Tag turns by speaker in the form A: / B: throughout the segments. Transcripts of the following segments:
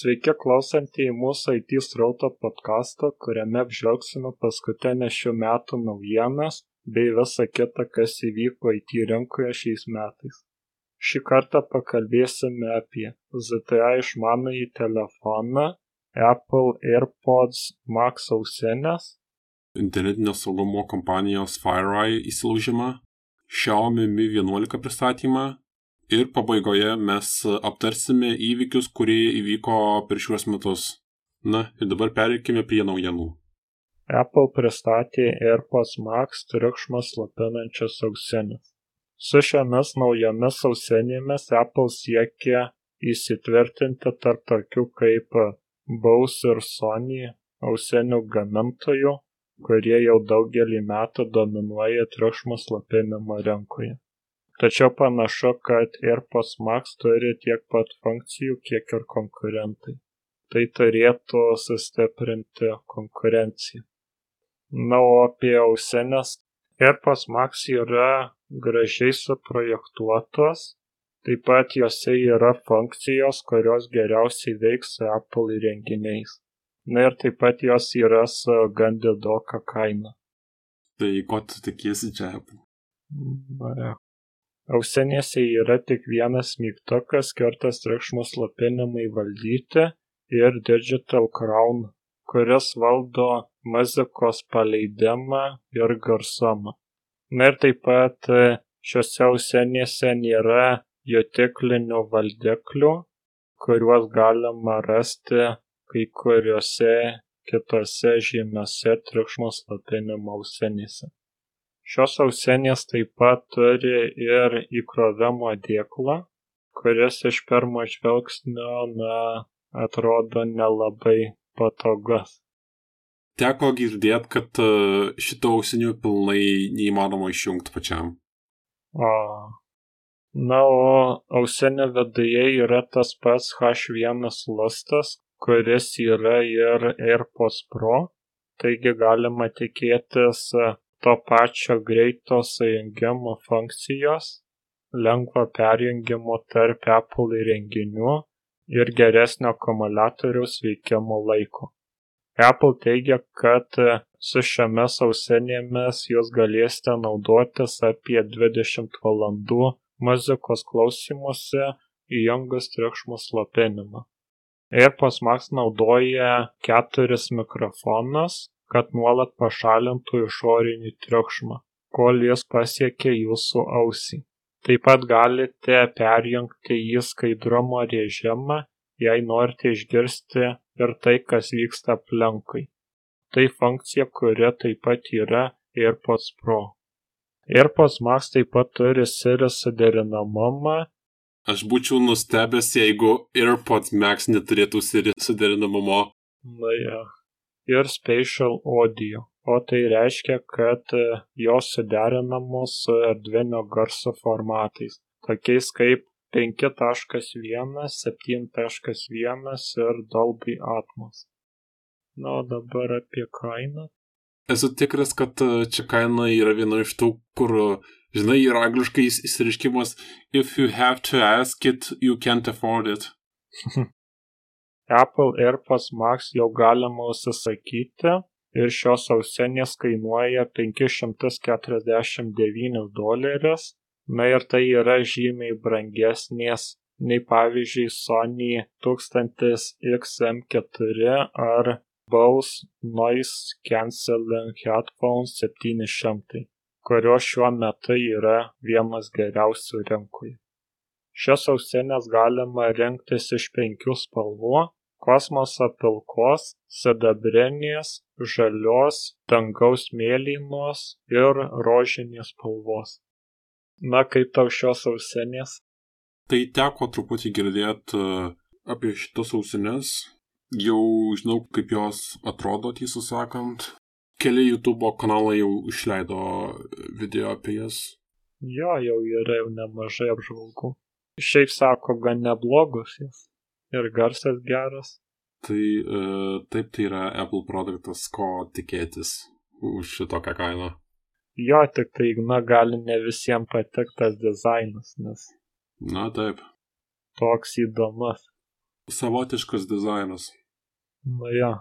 A: Sveiki klausantieji mūsų IT srauto podkasto, kuriame apžvelgsime paskutinę šių metų naujienas bei visa kita, kas įvyko IT rinkoje šiais metais. Šį kartą pakalbėsime apie ZTE išmanųjį telefoną, Apple AirPods Max ausinės,
B: internetinio saugumo kompanijos FireEye įsilaužimą, Xiaomi Mi 11 pristatymą ir pabaigoje mes aptarsime įvykius, kurie įvyko per šiuos metus. Na ir dabar pereikime prie naujienų.
A: Apple pristatė AirPods Max triukšmą slopinančias ausinės. Su šiomis naujomis ausinėmis Apple siekia įsitvirtinti tarp tokių kaip Bose ir Sony ausinių gamintojų, kurie jau daugelį metų dominuoja triukšmo slopinimo rinkoje. Tačiau panašu, kad AirPods Max turi tiek pat funkcijų, kiek ir konkurentai. Tai turėtų sustiprinti konkurenciją. Na, o apie ausinės. AirPods Max yra gražiai suprojektuotos, taip pat jose yra funkcijos, kurios geriausiai veiks su Apple įrenginiais. Na ir taip pat jos yra su gan didoka kaina.
B: Tai ko tu tikiesi čia?
A: Na, ausinėse yra tik vienas mygtukas skirtas triukšmo slopinimui valdyti ir Digital Crown, kuris valdo muzikos paleidimą ir garsumą. Na ir taip pat šiuose ausinėse nėra jutiklinių valdiklių, kuriuos galima rasti kai kuriose kitose žymiose triukšmo slopinimo ausinėse. Šios ausinės taip pat turi ir įkrovimo dėklą, kuris iš pirmo žvilgsnio na, atrodo nelabai patogus.
B: Teko girdėti, kad šito ausinių pilnai neįmanoma išjungti pačiam.
A: O. Na, o ausinio viduje yra tas pats H1 lustas, kuris yra ir AirPods Pro, taigi galima tikėtis to pačio greito sujungimo funkcijos, lengvo perjungimo tarp Apple įrenginių ir geresnio akumuliatoriaus veikimo laiko. Apple teigia, kad su šiomis ausinėmis jūs galėsite naudotis apie 20 valandų muzikos klausimuose įjungus triukšmo slopinimą. AirPods Max naudoja keturis mikrofonus, kad nuolat pašalintų išorinį triukšmą, kol jis pasiekia jūsų ausį. Taip pat galite perjungti į skaidrumo režimą, jei norite išgirsti ir tai, kas vyksta aplinkui. Tai funkcija, kuri taip pat yra AirPods Pro. AirPods Max taip pat turi Siri suderinamumą
B: Aš būčiau nustebęs, jeigu AirPods Max neturėtų suderinamumo.
A: Na ja. Ir Spatial Audio. O tai reiškia, kad e, jos suderinamos su erdvinio garso formatais, tokiais kaip 5.1, 7.1 ir Dolby Atmos. Na, o dabar apie kainą.
B: Esu tikras, kad e, čia kaina yra viena iš tų, kur Žinai, yra angliškai įsireiškimas if you have to ask it, you can't afford it.
A: Apple AirPods Max jau galima užsisakyti ir šios ausinės kainuoja 549 dolerius. Na ir tai yra žymiai brangesnės nei pavyzdžiui Sony 1000 XM4 ar Bose Noise Cancelling Headphones 700 kurios šiuo metu yra vienos geriausių rinkoje. Šias ausinės galima rinktis iš penkių spalvų - kosmoso pilkos, sidabrinės, žalios, dangaus mėlynos ir rožinės spalvos. Na, kaip tau šios ausinės?
B: Tai teko truputį girdėti e, apie šitas ausinės. Jau žinau, kaip jos atrodo, tiesą sakant keli YouTube kanalai jau išleido video apie jas.
A: Jo, jau yra jau nemažai apžvalgų. Šiaip sako, gan neblogus jas. Ir garsas geras.
B: Tai e, taip tai yra Apple produktas, ko tikėtis už šitokią kainą.
A: Jo, tik tai, na, gali ne visiems patikti tas dizainas, nes.
B: Na, taip.
A: Toks įdomus.
B: Savotiškas dizainas.
A: Na ja.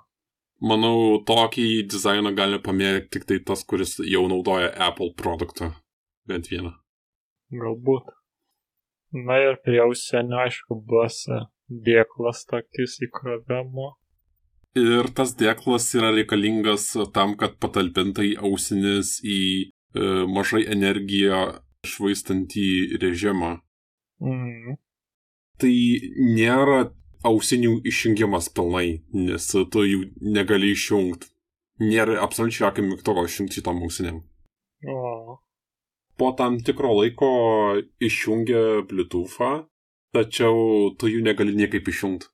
B: Manau, tokį dizainą gali pamėgti tik tai tas, kuris jau naudoja Apple produktą. Bent vieną.
A: Galbūt. Na ir prie ausienio, aišku, bus dėklas tokis įkrovimo.
B: Ir tas dėklas yra reikalingas tam, kad patalpintai ausinis į e, mažai energiją švaistantį režimą.
A: Mm.
B: Tai nėra ausinių išjungimas pilnai, nes tu jų negali išjungti. Nėra absoliučiai jokio mygtuko išjungti šitom ausinėm.
A: O.
B: Po tam tikro laiko išjungia Bluetooth'ą, tačiau tu jų negali niekaip išjungti.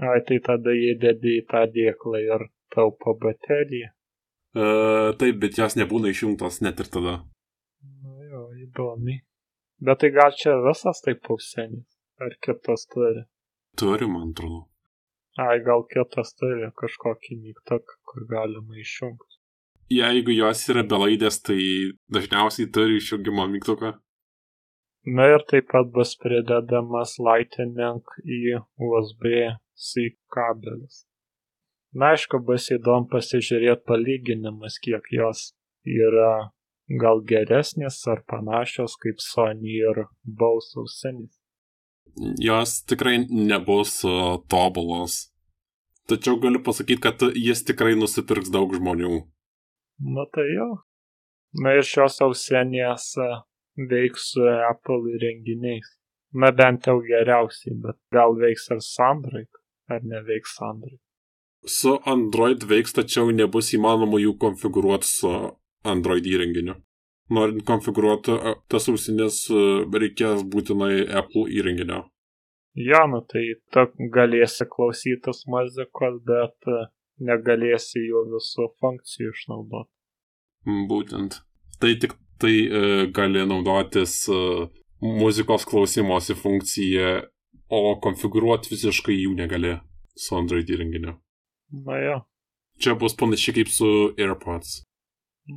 A: Ai, tai tada jie dedi į tą dėklą ir taupo bateriją.
B: E, taip, bet jas nebūna išjungtos net ir tada.
A: Na jo, įdomi. Bet tai gal čia visas taip ausinis? Ar kitas turi?
B: Turi, man atrodo.
A: Ai, gal kitas turi kažkokį mygtuką, kur galima išjungti.
B: Jeigu jos yra belaidės, tai dažniausiai turi išjungimo mygtuką.
A: Na ir taip pat bus pridedamas Lightning į USB-C kabelis. Na, aišku, bus įdomu pasižiūrėti palyginimas, kiek jos yra gal geresnės ar panašios kaip Sony ir Bose ausinės.
B: Jos tikrai nebus tobulos. Tačiau galiu pasakyti, kad jis tikrai nusipirks daug žmonių.
A: Na tai jo. Na ir šios ausienės e, veiks su Apple įrenginiais. Na bent jau geriausiai, bet gal veiks ir Android, ar neveiks Android.
B: Su Android veiks, tačiau nebus įmanoma jų konfigūruoti su Android įrenginiu. Norint konfigūruoti a, tas ausinės, a, reikės būtinai Apple įrenginio.
A: Jo, nu tai tu galėsi klausytis muzikos, bet e, negalėsi jų visų funkcijų išnaudoti.
B: Būtent. Tai tik tai e, gali naudotis e, muzikos klausimosi funkcija, o konfigūruoti visiškai jų negali su Android įrenginiu.
A: Na jo,
B: Čia bus panašiai kaip su AirPods.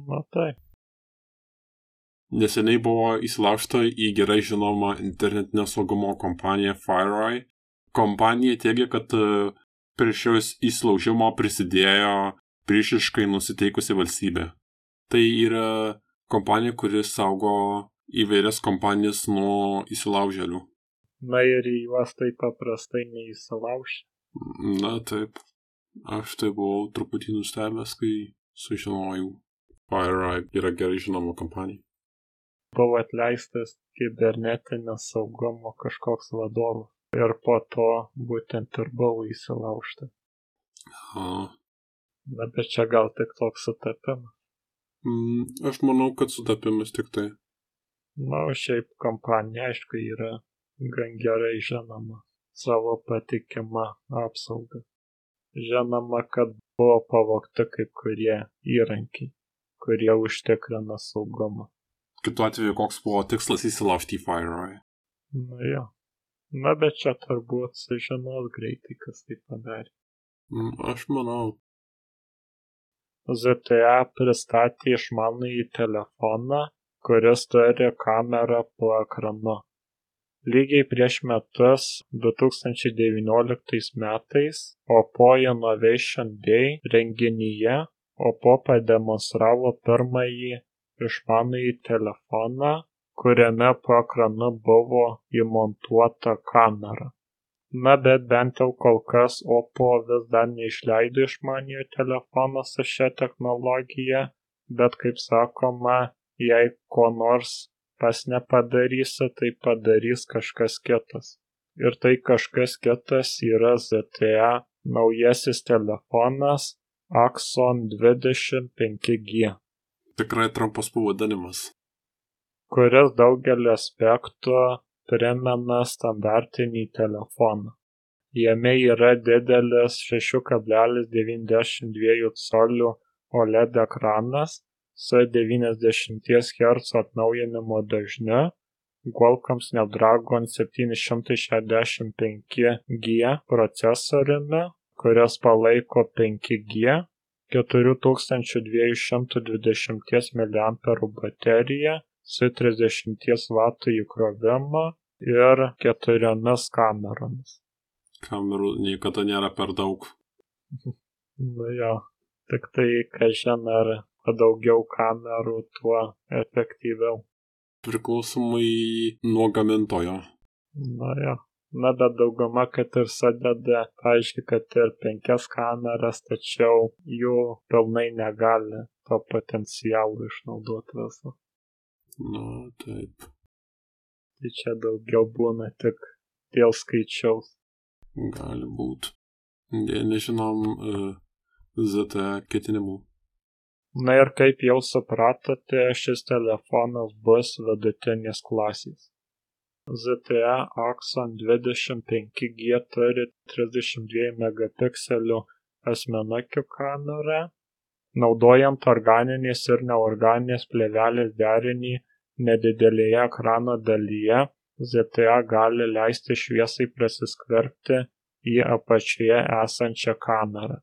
A: na tai.
B: Neseniai buvo įsilaužta į gerai žinomą internetinio saugumo kompaniją FireEye. Kompanija teigia, kad e, prie šios įsilaužimo prisidėjo priešiškai nusiteikusi valstybė. Tai yra kompanija, kuri saugo įvairias kompanijas nuo įsilaužėlių.
A: Na ir į juos taip paprastai neįsilauši.
B: Na taip, aš tai buvau truputį nustebęs, kai sužinojau. FireEye yra gerai žinoma kompanija.
A: Buvo atleistas kibernetinio saugumo kažkoks vadovas. Ir po to būtent ir buvo įsilaužta.
B: A,
A: Na bet čia gal tik toks sutapimas.
B: Mm, aš manau, kad sutapimas tik tai.
A: Na, o šiaip kompanija, aišku, yra gan gerai žinoma savo patikimą apsaugą. Žinoma, kad buvo pavokti kai kurie įrankiai, kurie užtikrina saugumą.
B: Kitu atveju, koks buvo tikslas įsilaužti į FireEye.
A: Na jo. Na, bet čia turbūt sužinos greitai, kas tai padarė.
B: Mm, Aš manau,
A: ZTA pristatė išmanųjį telefoną, kuris turi kamerą po ekranu. Lygiai prieš metus 2019 metais Oppo Innovation Day renginyje Oppo pademonstravo pirmąjį išmanųjį telefoną, kuriame po ekranu buvo įmontuota kamera. Na, bet bent jau kol kas Oppo vis dar neišleido išmaniojo telefono su šia technologija, bet kaip sakoma, jei ko nors pas nepadarysi, tai padarys kažkas kitas. Ir tai kažkas kitas yra ZTE naujasis telefonas Axon 25G.
B: tikrai trumpas pavadinimas.
A: kuris daugelį aspektų primena standartinį telefoną. Jame yra didelis 6,92 colių OLED ekranas su 90 Hz atnaujinimo dažniu, Qualcomm Snapdragon 765G procesoriumi, kuris palaiko 5G, 4220 mAh bateriją su 30 W įkrovimu ir keturiomis kameromis.
B: Kamerų niekada nėra per daug.
A: Nu jo, tik tai, kažin ar daugiau kamerų, tuo efektyviau.
B: Priklausomai nuo gamintojo.
A: Na jo. Na, bet dauguma, kad ir sadeda, paaiškiai, kad ir penkias kameras, tačiau jų pilnai negali to potencialų išnaudoti visą.
B: Na, taip.
A: Tai čia daugiau būna tik dėl skaičiaus.
B: Gali būti. Ne, nežinom uh, ZTE ketinimų.
A: Na ir kaip jau supratote, šis telefonas bus vidutinės klasės. ZTE Axon 25G turi 32 megapikselių asmenukių kamerą. Naudojant organinės ir neorganinės plėvelės derinį nedidelėje ekrano dalyje, ZTE gali leisti šviesai prasiskverbti į apačioje esančią kamerą.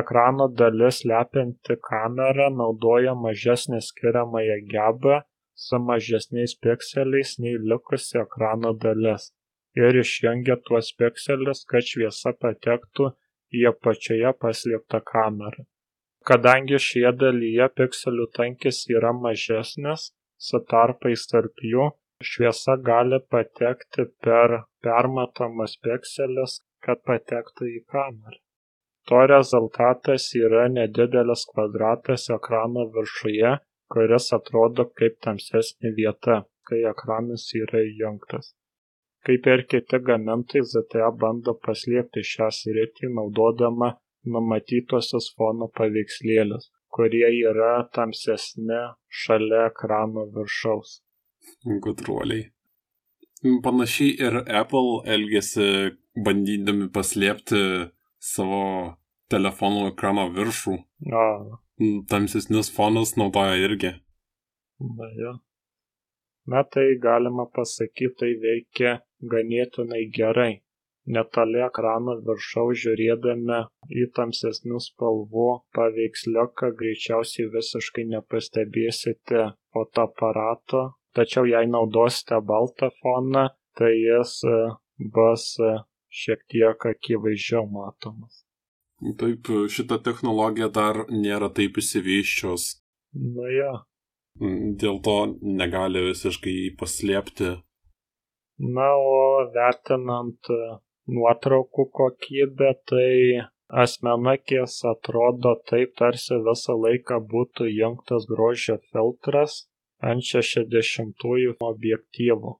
A: Ekrano dalis lepianti kamera naudoja mažesnę skiriamąją gebą su mažesniais pikseliais nei likusi ekrano dalis ir išjungia tuos pikselius, kad šviesa patektų į apačioje paslėptą kamerą. Kadangi šioje dalyje pikselių tankis yra mažesnis, su tarpais tarp jų, šviesa gali patekti per permatomas pikselius, kad patektų į kamerą. To rezultatas yra nedidelis kvadratas ekrano viršuje kuris atrodo kaip tamsesnė vieta, kai ekranas yra įjungtas. Kaip ir kiti gamintojai, ZTE bando paslėpti šią sritį naudodama numatytosios fono paveikslėlius, kurie yra tamsesni šalia ekrano viršaus.
B: Gudruoliai. Panašiai ir Apple elgėsi bandydami paslėpti savo telefono ekrano viršų.
A: O,
B: tamsesnius fonus naudoja irgi.
A: Na jo. Na tai galima pasakyti, tai veikia ganėtinai gerai. Netoli ekrano viršaus žiūrėdami į tamsesnių spalvų paveiksliuką greičiausiai visiškai nepastebėsite fotoaparato, tačiau jei naudosite baltą foną, tai jis e, bus e, šiek tiek akivaizdžiau matomas.
B: Taip, šita technologija dar nėra taip įsivyščios.
A: Na ja.
B: Dėl to negali visiškai paslėpti.
A: Na, o vertinant e, nuotraukų kokybę, tai asmenakės atrodo taip, tarsi visą laiką būtų jungtas grožio filtras ant 60-ųjų objektyvų.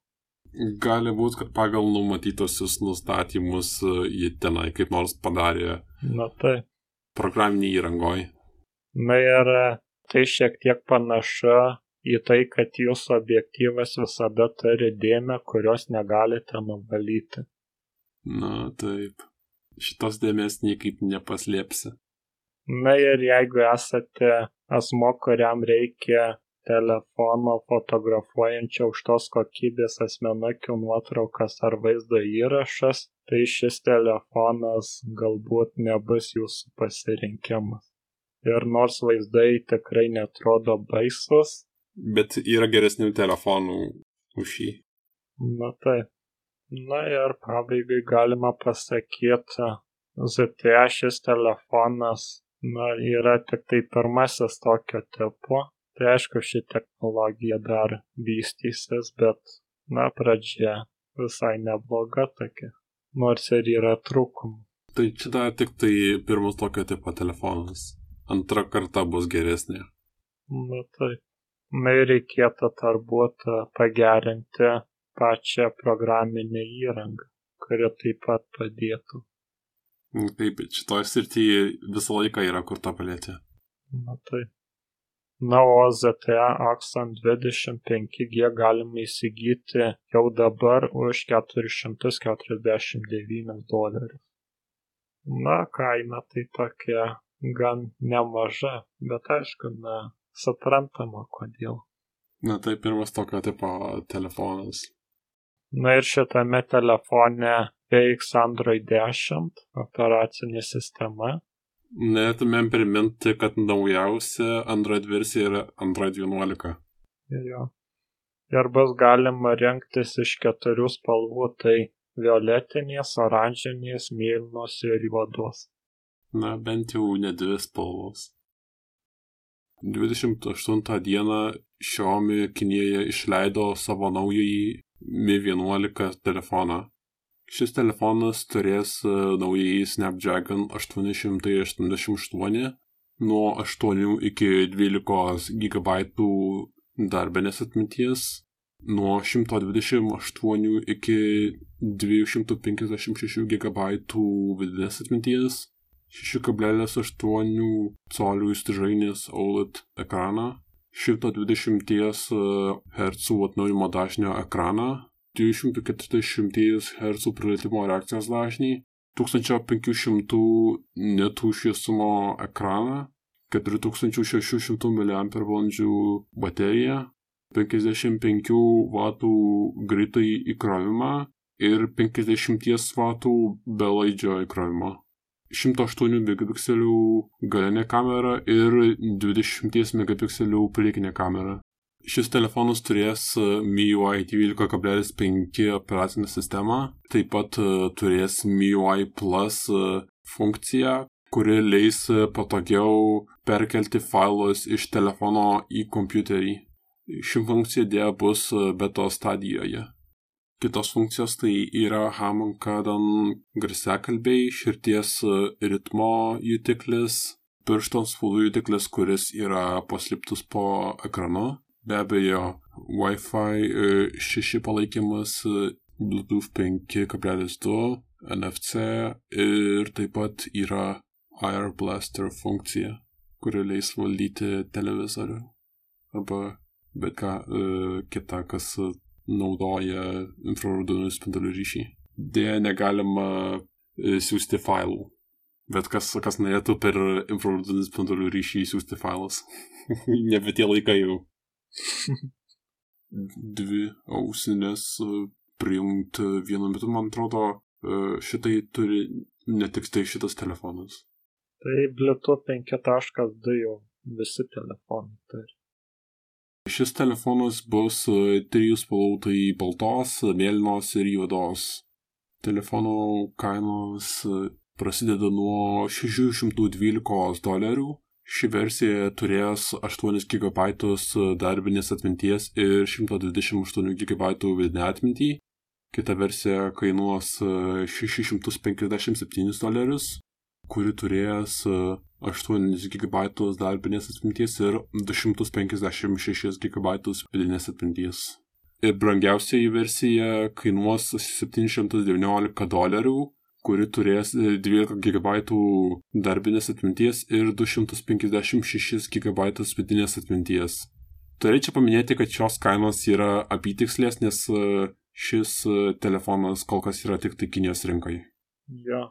B: Gali būti, kad pagal numatytosius nustatymus e, jie tenai kaip nors padarė.
A: Na tai.
B: Programinį įrangoj.
A: Na ir e, tai šiek tiek panašu į tai, kad jūsų objektyvas visada turi dėmę, kurios negalite nuvalyti.
B: Na taip. Šitos dėmės niekaip nepaslėpsi.
A: Na ir jeigu esate asmo, kuriam reikia telefono fotografuojančio aukštos kokybės asmenukių nuotraukas ar vaizdo įrašas, tai šis telefonas galbūt nebus jūsų pasirinkimas. Ir nors vaizdai tikrai netrodo baisus.
B: Bet yra geresnių telefonų už jį.
A: Na taip. Na ir pabaigai galima pasakyti, ZTE šis telefonas na, yra tik tai pirmasis tokio tipo Tai aišku, ši technologija dar vystysis, bet, na, pradžia visai nebloga tokia, nors ir yra trūkumų.
B: Tai čia dar tik tai pirmas tokio tipo telefonas. Antra karta bus geresnė.
A: Na taip. Na ir reikėtų turbūt pagerinti pačią programinę įrangą, kuri taip pat padėtų.
B: Taip, šitoje srityje visą laiką yra kur tobulėti.
A: Na taip. Na o ZTE Axon 25G galima įsigyti jau dabar už 449 dolerius. Na, kaina tai tokia gan nemaža, bet aišku, na, suprantama kodėl.
B: Na, tai pirmas tokio tipo telefonas.
A: Na ir šitame telefone veiks Android 10 operacinė sistema,
B: Norėtumėm priminti, kad naujausia Android versija yra Android 11.
A: Jo. Ir bus galima rinktis iš keturių spalvų, tai violetinės, oranžinės, mėlynos ir juodos.
B: Na, bent jau ne dvi spalvos. 28 dieną Xiaomi Kinėje išleido savo naująjį Mi 11 telefoną. Šis telefonas turės e, naująjį Snapdragon 888 nuo 8 iki 12 GB darbinės atminties, nuo 128 iki 256 GB vidinės atminties 6,8 colių įstrižainės OLED ekraną, 120 Hz atnaujimo dažnio ekraną, 240 Hz prilietimo reakcijos dažnį, 1500 netų šviesumo ekraną, 4600 mAh bateriją, 55 W greitai įkrovimą ir 50 W belaidžio įkrovimą. 108 megapikselių galinė kamera ir 20 megapikselių priekinė kamera. Šis telefonas turės e, MIUI 12.5 operacinę sistemą, taip pat e, turės MIUI Plus e, funkciją, kuri leis patogiau perkelti failus iš telefono į kompiuterį. Ši funkcija dėja bus beto stadijoje. Kitos funkcijos tai yra Hamankadan garsiakalbiai, širties ritmo jutiklis, piršto spalvų jutiklis, kuris yra paslėptus po ekranu. Be abejo, Wi-Fi 6 palaikymas, Bluetooth 5.2, NFC ir taip pat yra Air Blaster funkcija, kuri leis valdyti televizorių arba bet ką uh, kitą, kas naudoja infraraudonų spindulių ryšį. Dėja, negalima e, siūsti failų. Bet kas, kas norėtų per infraraudonų spindulių ryšį siūsti failus. Nebe tie laikai jau. Dvi ausinės e, prijungti vienu metu, man atrodo, e, šitai turi ne tik tai šitas telefonas.
A: Tai Bluetooth 5.2 jau visi telefonai turi.
B: Šis telefonas bus e, trijų spalvų, tai baltos, mėlynos ir juodos. Telefono kainos e, prasideda nuo 612 dolerių. Ši versija turės 8 GB darbinės atminties ir 128 GB vidinę atmintį. Kita versija kainuos 657 e, dolerius, kuri turės 8 GB darbinės atminties ir 256 GB vidinės atminties. Ir brangiausiai versija kainuos 719 dolerių, kuri turės 12 GB darbinės atminties ir 256 GB vidinės atminties. Turėčiau paminėti, kad šios kainos yra apytikslės, nes šis telefonas kol kas yra tik tai Kinijos rinkai.
A: Ja,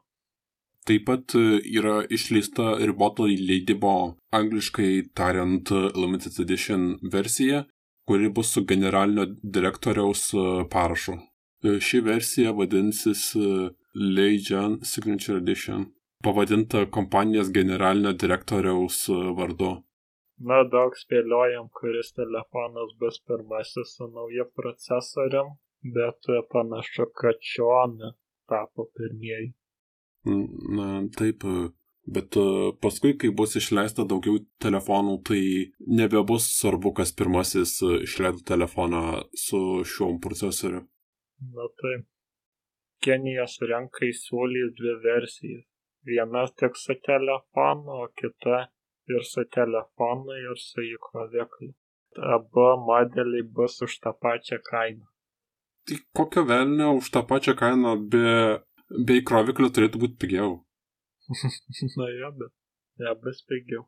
B: Taip pat e, yra išleista riboto leidimo angliškai tariant Limited Edition versija, kuri bus su generalinio direktoriaus e, parašu. E, ši versija vadinsis Leijan Signature Edition, pavadinta kompanijos generalinio direktoriaus vardu.
A: Na, daug spėliojam, kuris telefonas bus pirmasis su nauja procesorium, bet panašu, kad Xiaomi tapo pirmieji.
B: Na, taip, bet e, paskui, kai bus išleista daugiau telefonų, tai nebebus svarbu, kas pirmasis e, išleido telefoną su šiuo procesoriu.
A: Na taip. Kenijos renkai siūlys dvi versijas. Viena tik su telefonu, o kita ir su telefonu, ir su įkrovikliu. Abu modeliai bus už tą pačią kainą.
B: Tai kokio velnio už tą pačią kainą be Be įkroviklio turėtų būti pigiau.
A: Na jo, bet ja, bus pigiau.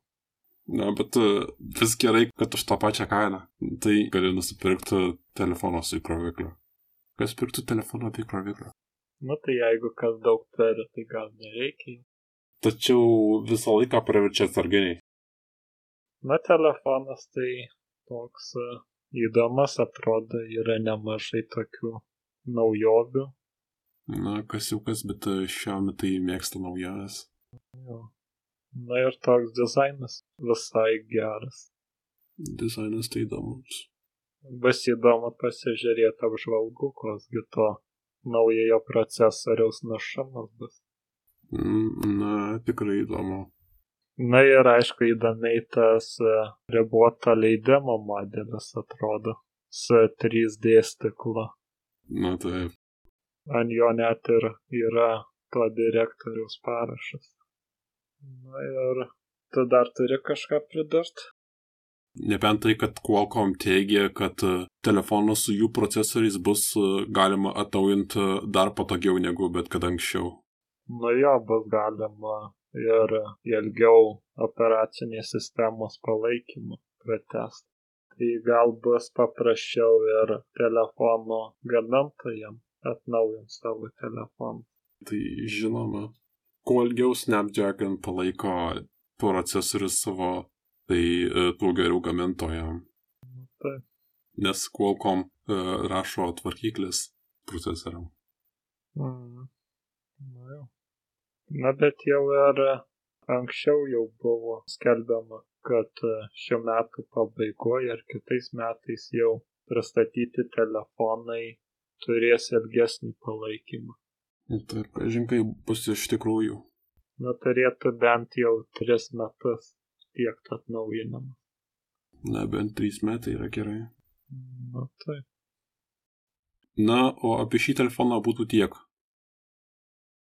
B: Na, bet uh, vis gerai, kad už tą pačią kainą. Tai gali nusipirkti telefoną su įkrovikliu. Kas pirktų telefoną be įkroviklio?
A: Na tai jeigu kas daug turi, tai gal nereikia.
B: Tačiau visą laiką praverčia atsarginiai.
A: Na, telefonas tai toks uh, įdomus atrodo, yra nemažai tokių naujovių,
B: Na, kas jau kas, bet e, šiam tai mėgsta naujas.
A: Jo. Na ir toks dizainas visai geras.
B: Dizainas tai įdomus.
A: Bus įdomu pasižiūrėti apžvalgų, kosgi to naujojo procesoriaus našumas bus.
B: Mm, na, tikrai įdomu.
A: Na ir aišku, įdomiai tas e, riboto leidimo modelis atrodo su 3D stiklu.
B: Na taip.
A: Ant jo net ir yra to direktoriaus parašas. Na ir tu dar turi kažką pridurt?
B: Nebent tai, kad Qualcomm teigia, kad e, telefonus su jų procesoriais bus e, galima atnaujinti dar patogiau negu bet kada anksčiau.
A: Nu jo, bus galima ir ilgiau operacinės sistemos palaikymą pratesti. Tai gal bus paprasčiau ir telefono gamintojams atnaujinti savo telefoną.
B: Tai žinoma, kuo ilgiau Snapdragon palaiko procesorius savo tai e, tuo geriau gamintojam.
A: Taip.
B: Nes Qualcomm e, rašo tvarkyklis procesoriam.
A: Mm. Na, jau. Na, bet jau ir anksčiau jau buvo skelbiama, kad e, šiuo metu pabaigoje ar kitais metais jau pristatyti telefonai turės ilgesnį palaikymą.
B: Taip, žinkai, bus iš tikrųjų.
A: Na, turėtų bent jau tris metus tiek atnaujinama.
B: Na, bent trys metai yra gerai.
A: Na, taip.
B: Na, o apie šį telefoną būtų tiek.